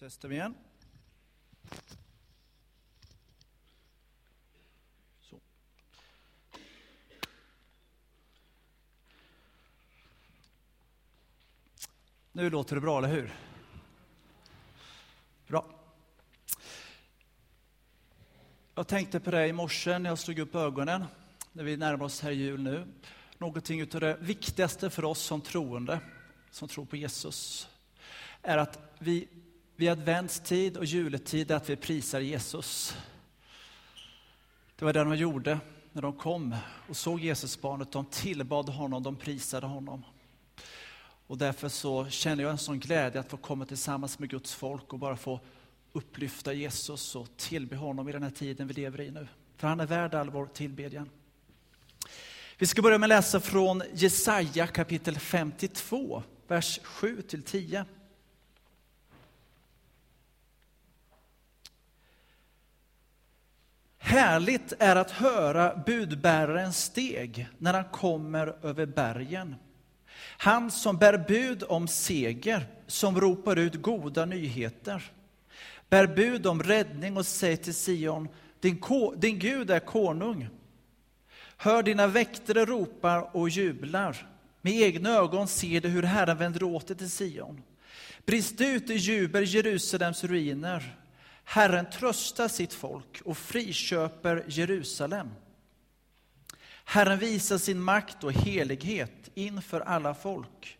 Testar vi igen. Så. Nu låter det bra, eller hur? Bra. Jag tänkte på det i morse när jag slog upp ögonen, när vi närmar oss här jul nu. Någonting av det viktigaste för oss som troende, som tror på Jesus, är att vi vid adventstid och juletid är att vi prisar Jesus. Det var det de gjorde när de kom och såg Jesusbarnet. De tillbad honom, de prisade honom. Och därför så känner jag en sån glädje att få komma tillsammans med Guds folk och bara få upplyfta Jesus och tillbe honom i den här tiden vi lever i nu. För han är värd all vår tillbedjan. Vi ska börja med att läsa från Jesaja kapitel 52, vers 7 till 10. Härligt är att höra budbärarens steg när han kommer över bergen. Han som bär bud om seger, som ropar ut goda nyheter. Bär bud om räddning och säger till Sion, din, din Gud är konung. Hör dina väktare ropar och jublar. Med egna ögon ser du hur Herren vänder åter till Sion. Brist ut i jubel Jerusalems ruiner. Herren tröstar sitt folk och friköper Jerusalem. Herren visar sin makt och helighet inför alla folk.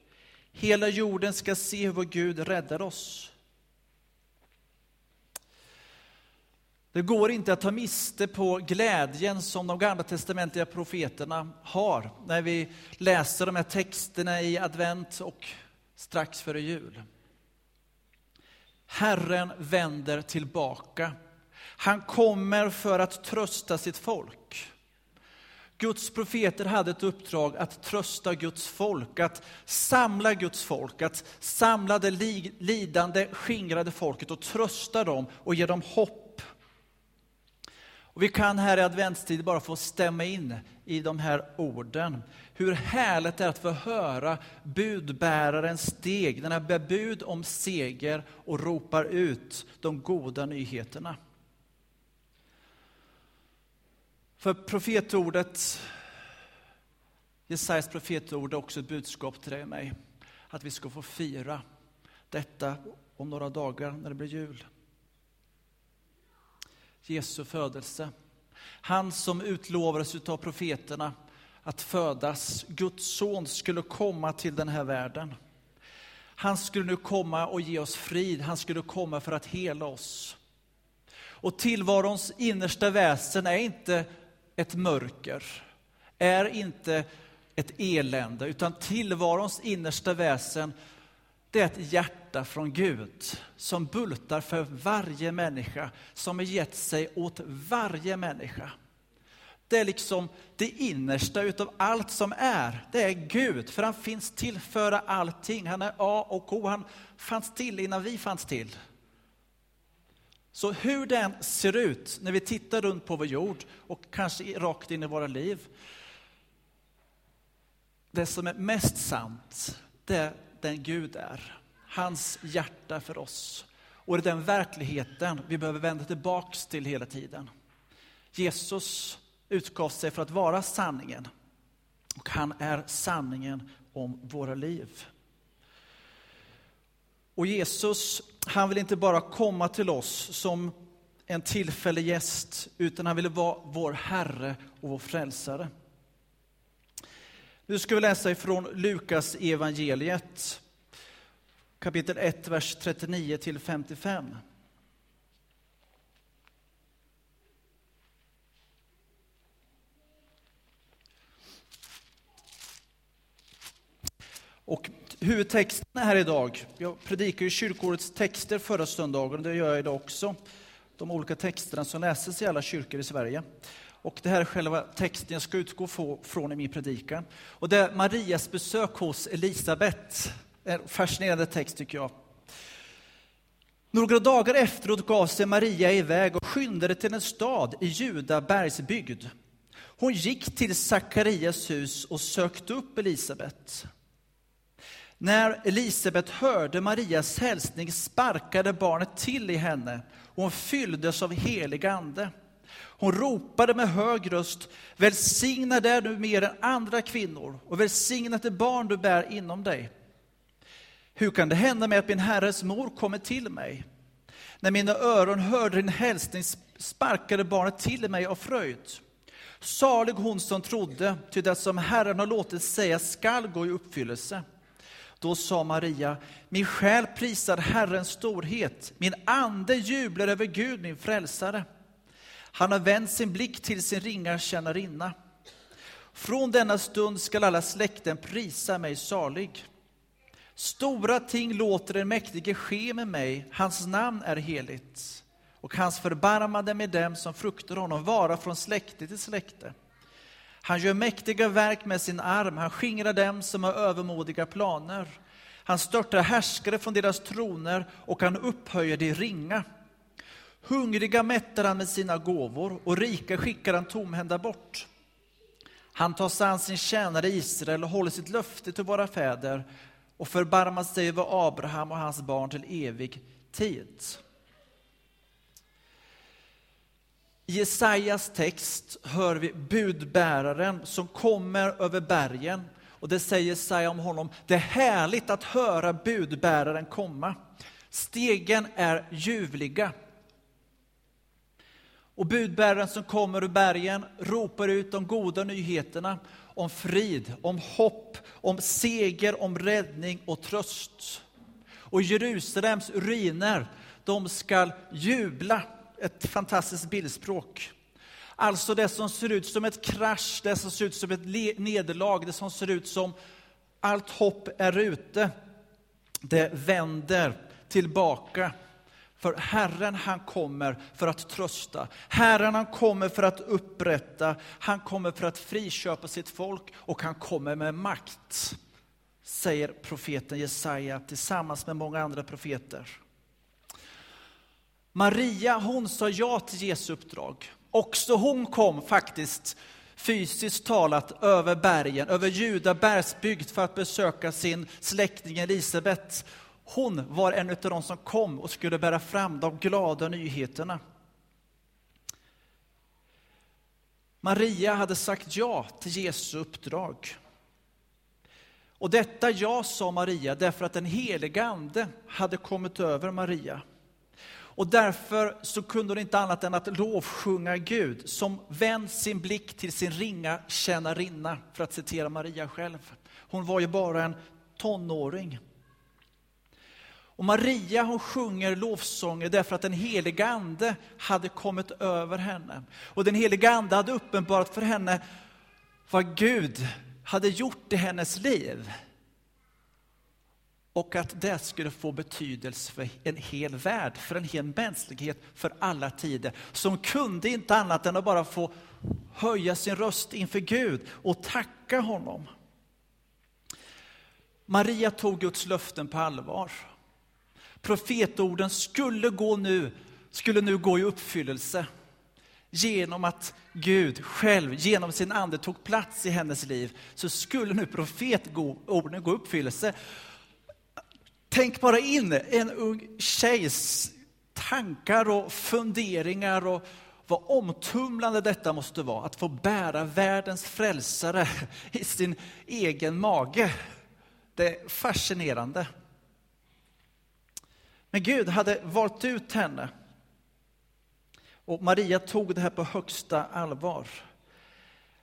Hela jorden ska se hur vår Gud räddar oss. Det går inte att ta miste på glädjen som de gamla testamentliga profeterna har när vi läser de här texterna i advent och strax före jul. Herren vänder tillbaka. Han kommer för att trösta sitt folk. Guds profeter hade ett uppdrag att trösta Guds folk, att samla Guds folk, att samla det lidande, skingrade folket och trösta dem och ge dem hopp. Och vi kan här i adventstid bara få stämma in i de här orden. Hur härligt det är att få höra budbärarens steg, när han bär bud om seger och ropar ut de goda nyheterna. För profetordet, Jesajas profetord är också ett budskap till dig och mig. Att vi ska få fira detta om några dagar när det blir jul. Jesu födelse. Han som utlovades av profeterna att födas. Guds son skulle komma till den här världen. Han skulle nu komma och ge oss frid. Han skulle komma för att hela oss. Och tillvarons innersta väsen är inte ett mörker, är inte ett elände, utan tillvarons innersta väsen det är ett hjärta från Gud som bultar för varje människa, som har gett sig åt varje människa. Det är liksom det innersta utav allt som är. Det är Gud, för han finns till för allting. Han är A och O. Han fanns till innan vi fanns till. Så hur den ser ut när vi tittar runt på vår jord och kanske rakt in i våra liv. Det som är mest sant, det är den Gud är. Hans hjärta för oss. Och det är den verkligheten vi behöver vända tillbaks till hela tiden. Jesus utgav sig för att vara sanningen. Och han är sanningen om våra liv. Och Jesus, han vill inte bara komma till oss som en tillfällig gäst, utan han vill vara vår Herre och vår Frälsare. Nu ska vi läsa ifrån Lukas evangeliet kapitel 1, vers 39 till 55. Och huvudtexten här idag, jag predikar ju kyrkårets texter förra söndagen, det gör jag idag också. De olika texterna som läses i alla kyrkor i Sverige. Och det här är själva texten jag ska utgå från i min predikan. Och det är Marias besök hos Elisabet. En fascinerande text tycker jag. Några dagar efteråt gav sig Maria iväg och skyndade till en stad i Juda bergsbygd. Hon gick till Sakarias hus och sökte upp Elisabet. När Elisabet hörde Marias hälsning sparkade barnet till i henne och hon fylldes av helig ande. Hon ropade med hög röst, välsignad är du mer än andra kvinnor och välsignat det barn du bär inom dig. Hur kan det hända mig att min herres mor kommer till mig? När mina öron hörde din hälsning sparkade barnet till mig av fröjd. Salig hon som trodde, ty det som Herren har låtit säga skall gå i uppfyllelse. Då sa Maria, min själ prisar Herrens storhet, min ande jublar över Gud, min frälsare. Han har vänt sin blick till sin ringa tjänarinna. Från denna stund skall alla släkten prisa mig salig. Stora ting låter den mäktige ske med mig, hans namn är heligt och hans förbarmande med dem som fruktar honom vara från släkte till släkte. Han gör mäktiga verk med sin arm, han skingrar dem som har övermodiga planer. Han störtar härskare från deras troner och han upphöjer de ringa. Hungriga mättar han med sina gåvor och rika skickar han tomhända bort. Han tar sig an sin tjänare Israel och håller sitt löfte till våra fäder och förbarmar sig över Abraham och hans barn till evig tid. I Jesajas text hör vi budbäraren som kommer över bergen. Och det säger Jesaja om honom, det är härligt att höra budbäraren komma. Stegen är ljuvliga. Och budbäraren som kommer ur bergen ropar ut de goda nyheterna om frid, om hopp, om seger, om räddning och tröst. Och Jerusalems ruiner, de skall jubla ett fantastiskt bildspråk. Alltså det som ser ut som ett krasch, det som ser ut som ett nederlag, det som ser ut som allt hopp är ute. Det vänder tillbaka. För Herren han kommer för att trösta. Herren han kommer för att upprätta. Han kommer för att friköpa sitt folk och han kommer med makt. Säger profeten Jesaja tillsammans med många andra profeter. Maria, hon sa ja till Jesu uppdrag. Också hon kom faktiskt fysiskt talat över bergen, över Juda bergsbygd för att besöka sin släkting Elisabet. Hon var en av de som kom och skulle bära fram de glada nyheterna. Maria hade sagt ja till Jesu uppdrag. Och detta ja sa Maria därför att den heliga Ande hade kommit över Maria. Och därför så kunde hon inte annat än att lovsjunga Gud som vänt sin blick till sin ringa tjänarinna, för att citera Maria själv. Hon var ju bara en tonåring. Och Maria hon sjunger lovsånger därför att den heliga Ande hade kommit över henne. Och den heliga Ande hade uppenbarat för henne vad Gud hade gjort i hennes liv och att det skulle få betydelse för en hel värld, för en hel mänsklighet, för alla tider. Som kunde inte annat än att bara få höja sin röst inför Gud och tacka honom. Maria tog Guds löften på allvar. Profetorden skulle, gå nu, skulle nu gå i uppfyllelse genom att Gud själv genom sin ande tog plats i hennes liv så skulle nu profetorden gå i uppfyllelse. Tänk bara in en ung tjejs tankar och funderingar och vad omtumlande detta måste vara, att få bära världens frälsare i sin egen mage. Det är fascinerande. Men Gud hade valt ut henne. Och Maria tog det här på högsta allvar.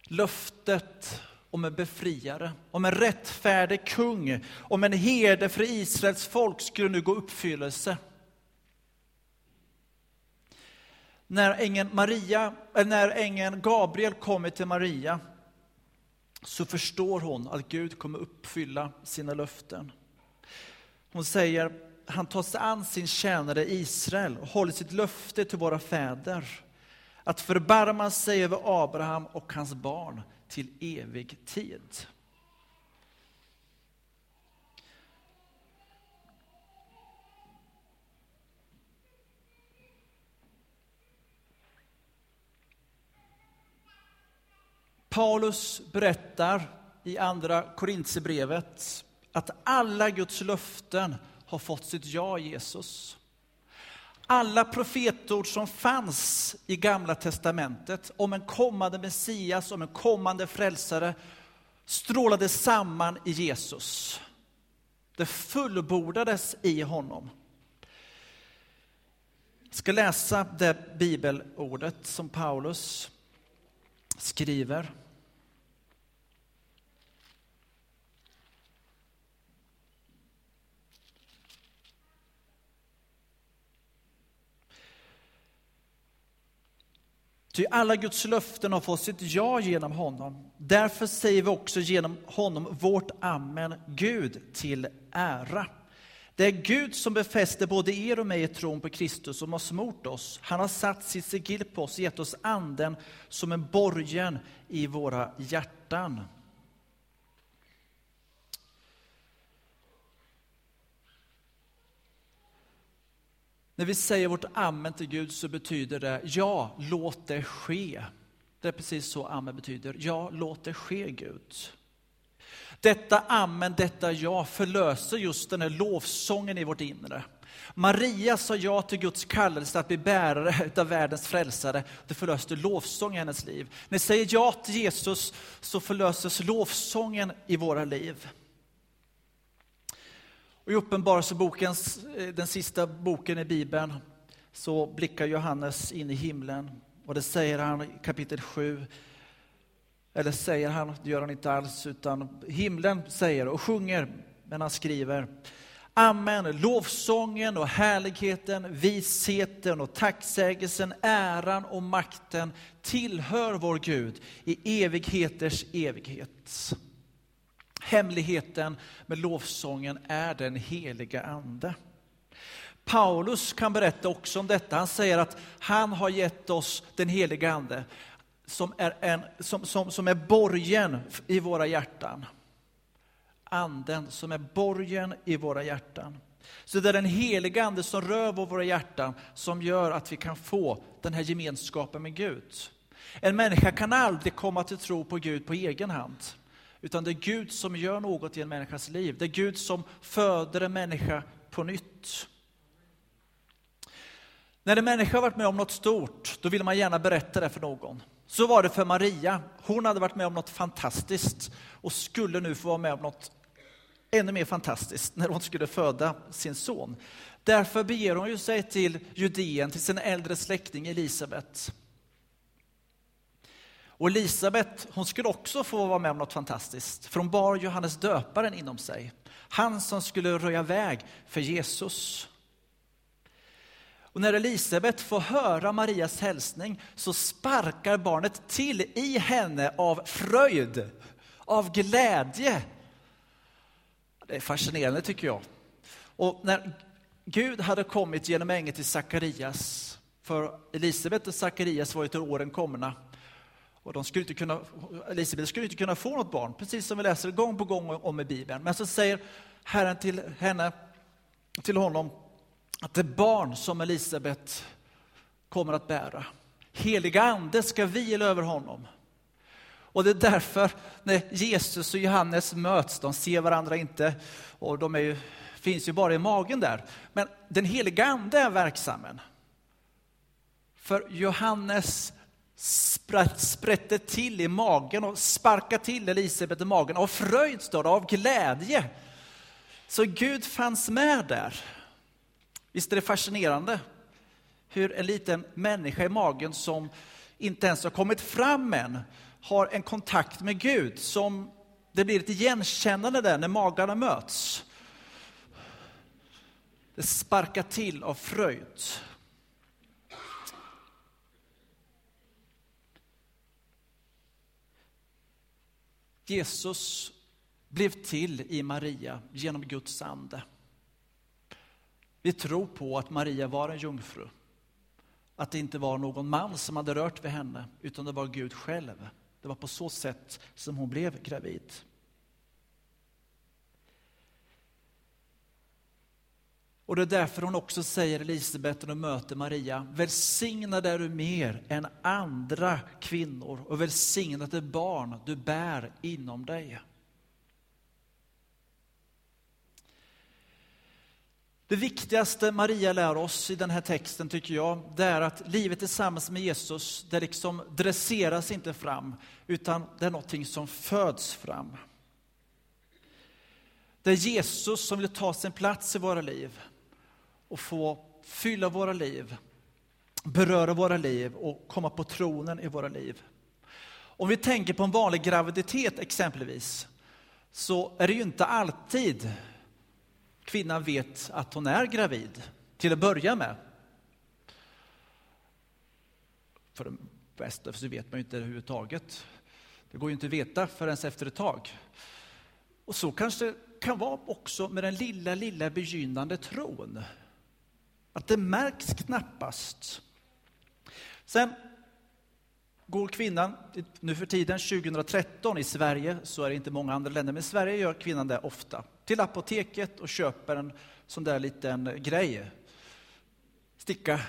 Löftet om en befriare, om en rättfärdig kung, om en herde för Israels folk skulle nu gå uppfyllelse. När ängeln, Maria, eh, när ängeln Gabriel kommer till Maria så förstår hon att Gud kommer uppfylla sina löften. Hon säger, han tar sig an sin tjänare Israel och håller sitt löfte till våra fäder att förbarma sig över Abraham och hans barn till evig tid. Paulus berättar i andra Korintierbrevet att alla Guds löften har fått sitt ja i Jesus. Alla profetord som fanns i Gamla testamentet om en kommande Messias, om en kommande frälsare, strålade samman i Jesus. Det fullbordades i honom. Jag ska läsa det bibelordet som Paulus skriver. Ty alla Guds löften har fått sitt ja genom honom. Därför säger vi också genom honom vårt amen, Gud till ära. Det är Gud som befäster både er och mig i tron på Kristus som har smort oss. Han har satt sitt sigill på oss, och gett oss anden som en borgen i våra hjärtan. När vi säger vårt amen till Gud så betyder det ja, låt det ske. Det är precis så amen betyder. Ja, låt det ske Gud. Detta amen, detta ja förlöser just den här lovsången i vårt inre. Maria sa ja till Guds kallelse att bli bärare av världens frälsare. Det förlöste lovsång i hennes liv. När vi säger ja till Jesus så förlöses lovsången i våra liv. Och I Uppenbarelseboken, eh, den sista boken i Bibeln, så blickar Johannes in i himlen. Och det säger han i kapitel 7. Eller säger han, det gör han inte alls, utan himlen säger och sjunger, men han skriver Amen, lovsången och härligheten, visheten och tacksägelsen, äran och makten tillhör vår Gud i evigheters evighet. Hemligheten med lovsången är den heliga Ande. Paulus kan berätta också om detta. Han säger att han har gett oss den heliga Ande som är, en, som, som, som är borgen i våra hjärtan. Anden som är borgen i våra hjärtan. Så det är den heliga Ande som rör våra hjärtan som gör att vi kan få den här gemenskapen med Gud. En människa kan aldrig komma till tro på Gud på egen hand. Utan det är Gud som gör något i en människas liv. Det är Gud som föder en människa på nytt. När en människa har varit med om något stort, då vill man gärna berätta det för någon. Så var det för Maria. Hon hade varit med om något fantastiskt och skulle nu få vara med om något ännu mer fantastiskt när hon skulle föda sin son. Därför beger hon sig till Judeen, till sin äldre släkting Elisabet. Och Elisabet, hon skulle också få vara med om något fantastiskt, för hon bar Johannes döparen inom sig. Han som skulle röja väg för Jesus. Och när Elisabet får höra Marias hälsning så sparkar barnet till i henne av fröjd, av glädje. Det är fascinerande tycker jag. Och när Gud hade kommit genom ängeln till Sakarias, för Elisabet och Sakarias var ju till åren komna, och de skulle inte kunna, Elisabet skulle inte kunna få något barn, precis som vi läser gång på gång om i Bibeln. Men så säger Herren till henne, till honom, att det barn som Elisabet kommer att bära, heliga ande ska vila över honom. Och det är därför när Jesus och Johannes möts, de ser varandra inte och de ju, finns ju bara i magen där. Men den heliga ande är verksam. För Johannes sprätte till i magen och sparkade till Elisabet i magen av fröjd, står det, av glädje. Så Gud fanns med där. Visst är det fascinerande hur en liten människa i magen som inte ens har kommit fram än har en kontakt med Gud som det blir ett igenkännande där när magarna möts. Det sparkar till av fröjd. Jesus blev till i Maria genom Guds ande. Vi tror på att Maria var en jungfru. Att det inte var någon man som hade rört vid henne, utan det var Gud själv. Det var på så sätt som hon blev gravid. Och det är därför hon också säger Elisabet när hon möter Maria, välsignad är du mer än andra kvinnor och välsignat är barn du bär inom dig. Det viktigaste Maria lär oss i den här texten tycker jag, det är att livet tillsammans med Jesus, det liksom dresseras inte fram, utan det är någonting som föds fram. Det är Jesus som vill ta sin plats i våra liv och få fylla våra liv, beröra våra liv och komma på tronen i våra liv. Om vi tänker på en vanlig graviditet exempelvis, så är det ju inte alltid kvinnan vet att hon är gravid, till att börja med. För det bästa så vet man ju inte överhuvudtaget. Det går ju inte att veta förrän efter ett tag. Och så kanske det kan vara också med den lilla, lilla begynnande tron. Att det märks knappast. Sen går kvinnan, nu för tiden 2013 i Sverige, så är det inte många andra länder, men i Sverige gör kvinnan det ofta, till apoteket och köper en sån där liten grej, sticka.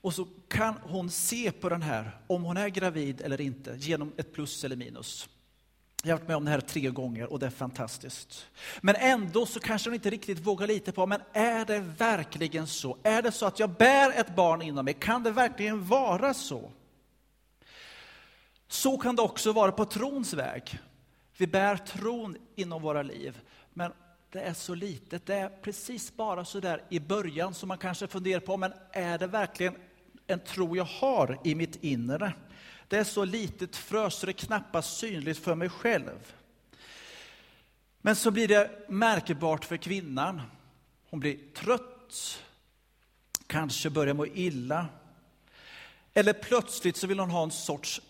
Och så kan hon se på den här, om hon är gravid eller inte, genom ett plus eller minus. Jag har varit med om det här tre gånger och det är fantastiskt. Men ändå så kanske hon inte riktigt vågar lita på, men är det verkligen så? Är det så att jag bär ett barn inom mig? Kan det verkligen vara så? Så kan det också vara på trons väg. Vi bär tron inom våra liv, men det är så litet. Det är precis bara så där i början som man kanske funderar på, men är det verkligen en tro jag har i mitt inre? Det är så litet frö så det är knappast synligt för mig själv. Men så blir det märkbart för kvinnan. Hon blir trött, kanske börjar må illa. Eller plötsligt så vill hon ha en sorts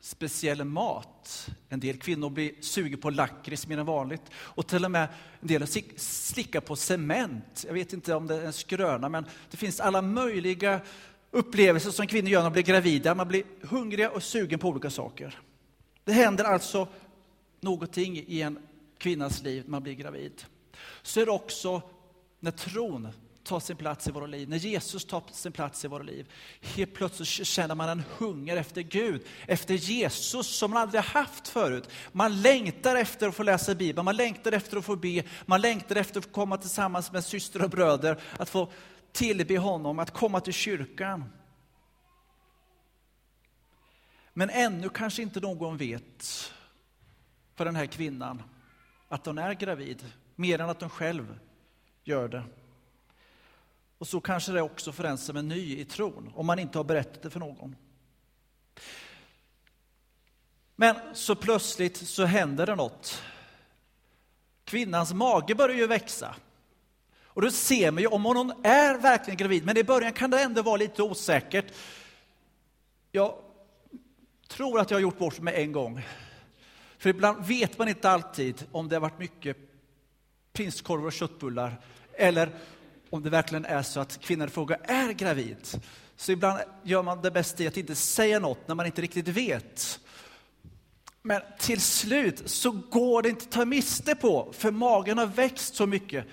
speciell mat. En del kvinnor blir sugen på lakrits mer än vanligt. Och till och med en del slickar på cement. Jag vet inte om det är en skröna, men det finns alla möjliga upplevelser som kvinnor gör när de blir gravida. Man blir hungriga och sugen på olika saker. Det händer alltså någonting i en kvinnas liv när man blir gravid. Så är det också när tron tar sin plats i våra liv, när Jesus tar sin plats i våra liv. Helt plötsligt känner man en hunger efter Gud, efter Jesus som man aldrig haft förut. Man längtar efter att få läsa Bibeln, man längtar efter att få be, man längtar efter att få komma tillsammans med systrar och bröder, att få tillbe honom, att komma till kyrkan. Men ännu kanske inte någon vet för den här kvinnan att hon är gravid, mer än att hon själv gör det. Och så kanske det är också för den som är ny i tron, om man inte har berättat det för någon. Men så plötsligt så händer det något. Kvinnans mage börjar ju växa. Och då ser man ju om hon är verkligen gravid, men i början kan det ändå vara lite osäkert. Jag tror att jag har gjort bort mig en gång. För ibland vet man inte alltid om det har varit mycket prinskorv och köttbullar eller om det verkligen är så att kvinnan i fråga är gravid. Så ibland gör man det bästa i att inte säga något när man inte riktigt vet. Men till slut så går det inte att ta miste på, för magen har växt så mycket.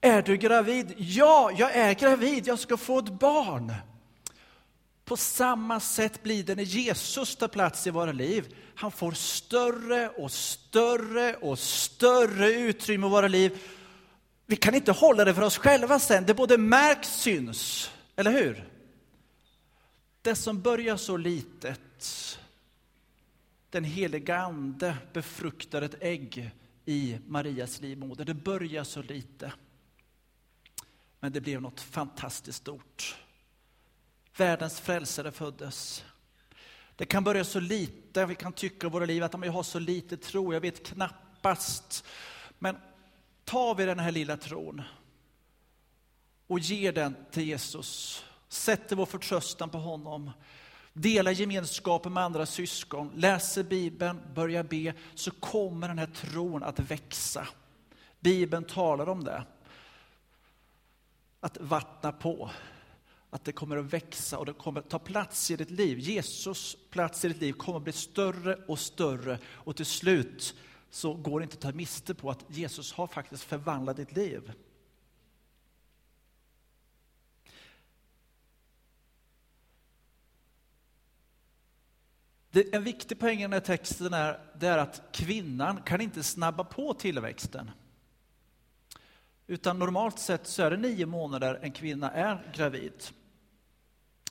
Är du gravid? Ja, jag är gravid, jag ska få ett barn. På samma sätt blir det när Jesus tar plats i våra liv. Han får större och större och större utrymme i våra liv vi kan inte hålla det för oss själva sen. Det både märks, syns, eller hur? Det som börjar så litet, den heliga Ande befruktar ett ägg i Marias livmoder. Det börjar så lite. Men det blev något fantastiskt stort. Världens frälsare föddes. Det kan börja så lite, vi kan tycka i våra liv att jag har så lite tro, jag vet knappast. Men tar vi den här lilla tron och ger den till Jesus, sätter vår förtröstan på honom, delar gemenskapen med andra syskon, läser Bibeln, börjar be, så kommer den här tron att växa. Bibeln talar om det. Att vattna på, att det kommer att växa och det kommer att ta plats i ditt liv. Jesus plats i ditt liv kommer att bli större och större och till slut så går det inte att ta miste på att Jesus har faktiskt förvandlat ditt liv. Det, en viktig poäng i den här texten är, det är att kvinnan kan inte snabba på tillväxten. Utan normalt sett så är det nio månader en kvinna är gravid.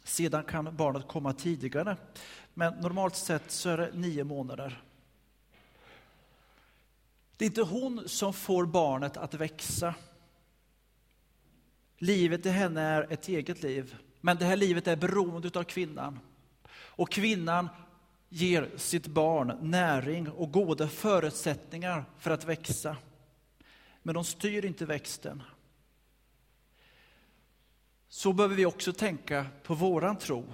Sedan kan barnet komma tidigare, men normalt sett så är det nio månader. Det är inte hon som får barnet att växa. Livet i henne är ett eget liv, men det här livet är beroende av kvinnan. Och kvinnan ger sitt barn näring och goda förutsättningar för att växa. Men de styr inte växten. Så behöver vi också tänka på våran tro.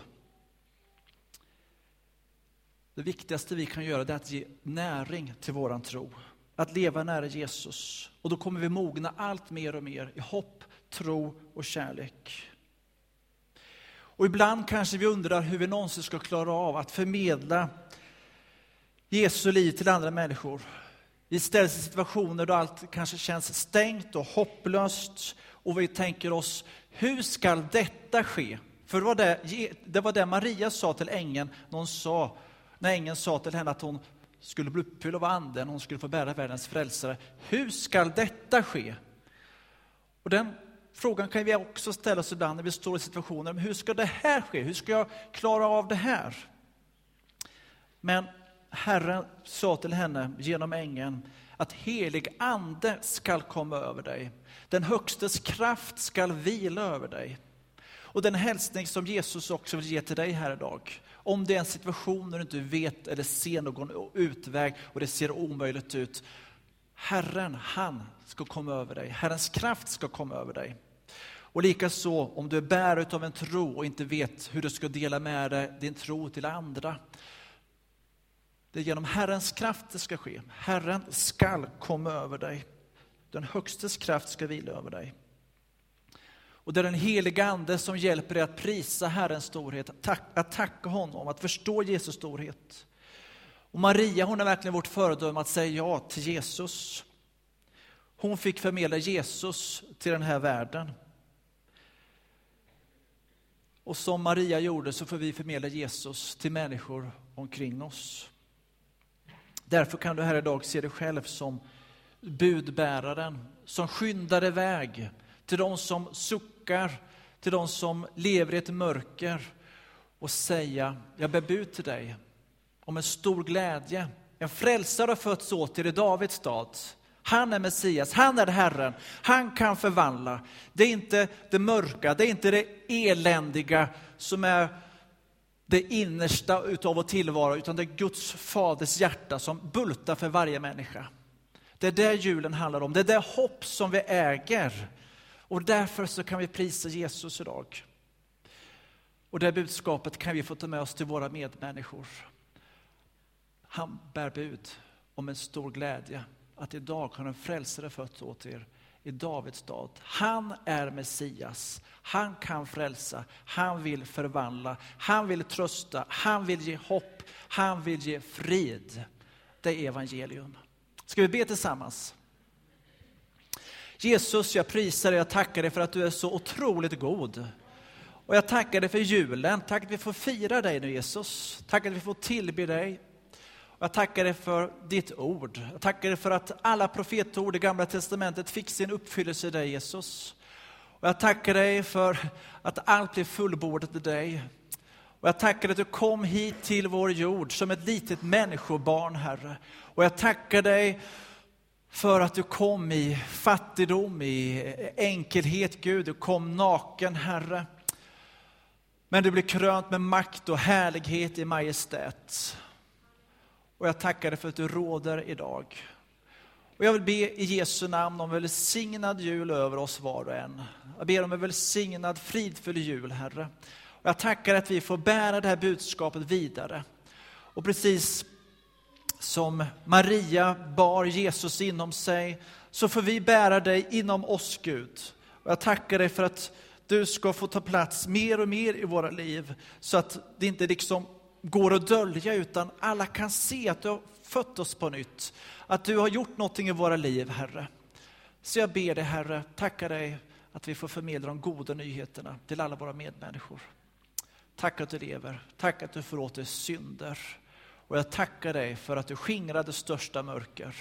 Det viktigaste vi kan göra är att ge näring till våran tro. Att leva nära Jesus. Och då kommer vi mogna allt mer och mer i hopp, tro och kärlek. Och ibland kanske vi undrar hur vi någonsin ska klara av att förmedla Jesu liv till andra människor. Vi ställs i situationer då allt kanske känns stängt och hopplöst och vi tänker oss, hur ska detta ske? För det var det, det var det Maria sa till ängeln när, hon sa, när ängeln sa till henne att hon skulle bli uppfylld av anden, hon skulle få bära världens frälsare. Hur ska detta ske? Och den frågan kan vi också ställa oss ibland när vi står i situationer, hur ska det här ske? Hur ska jag klara av det här? Men Herren sa till henne genom ängeln att helig ande skall komma över dig. Den högstes kraft skall vila över dig. Och den hälsning som Jesus också vill ge till dig här idag, om det är en situation där du inte vet eller ser någon utväg och det ser omöjligt ut. Herren, han ska komma över dig. Herrens kraft ska komma över dig. Och likaså om du är bärare av en tro och inte vet hur du ska dela med dig din tro till andra. Det är genom Herrens kraft det ska ske. Herren skall komma över dig. Den högstes kraft ska vila över dig. Och det är den heliga Ande som hjälper dig att prisa Herrens storhet, att tacka honom, att förstå Jesus storhet. Och Maria hon är verkligen vårt föredöme att säga ja till Jesus. Hon fick förmedla Jesus till den här världen. Och som Maria gjorde så får vi förmedla Jesus till människor omkring oss. Därför kan du här idag se dig själv som budbäraren som skyndar iväg till de som suckar, till de som lever i ett mörker och säga, jag bär bud till dig om en stor glädje. En frälsare har fötts åt er i Davids stad. Han är Messias, han är Herren, han kan förvandla. Det är inte det mörka, det är inte det eländiga som är det innersta utav vår tillvaro, utan det är Guds faders hjärta som bultar för varje människa. Det är det julen handlar om, det är det hopp som vi äger. Och därför så kan vi prisa Jesus idag. Och det budskapet kan vi få ta med oss till våra medmänniskor. Han bär bud om en stor glädje, att idag har en frälsare fötts åt er i Davids stad. Han är Messias. Han kan frälsa, han vill förvandla, han vill trösta, han vill ge hopp, han vill ge frid. Det är evangelium. Ska vi be tillsammans? Jesus, jag prisar dig, jag tackar dig för att du är så otroligt god. Och jag tackar dig för julen, tack att vi får fira dig nu Jesus. Tack att vi får tillbe dig. Jag tackar dig för ditt ord. Jag tackar dig för att alla profetord i Gamla Testamentet fick sin uppfyllelse i dig, Jesus. Och jag tackar dig för att allt blev fullbordat i dig. Och jag tackar dig att du kom hit till vår jord som ett litet människobarn, Herre. Och jag tackar dig för att du kom i fattigdom, i enkelhet, Gud. Du kom naken, Herre. Men du blev krönt med makt och härlighet i majestät. Och jag tackar dig för att du råder idag. Och jag vill be i Jesu namn om välsignad jul över oss var och en. Jag ber om en välsignad, fridfull jul, Herre. Och jag tackar att vi får bära det här budskapet vidare. Och precis som Maria bar Jesus inom sig, så får vi bära dig inom oss, Gud. Och jag tackar dig för att du ska få ta plats mer och mer i våra liv, så att det inte liksom går att dölja, utan alla kan se att du har fött oss på nytt. Att du har gjort någonting i våra liv, Herre. Så jag ber dig, Herre, tacka dig att vi får förmedla de goda nyheterna till alla våra medmänniskor. Tack att du lever, tack att du förlåter synder. Och jag tackar dig för att du skingrar det största mörker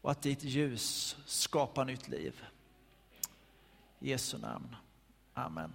och att ditt ljus skapar nytt liv. I Jesu namn. Amen.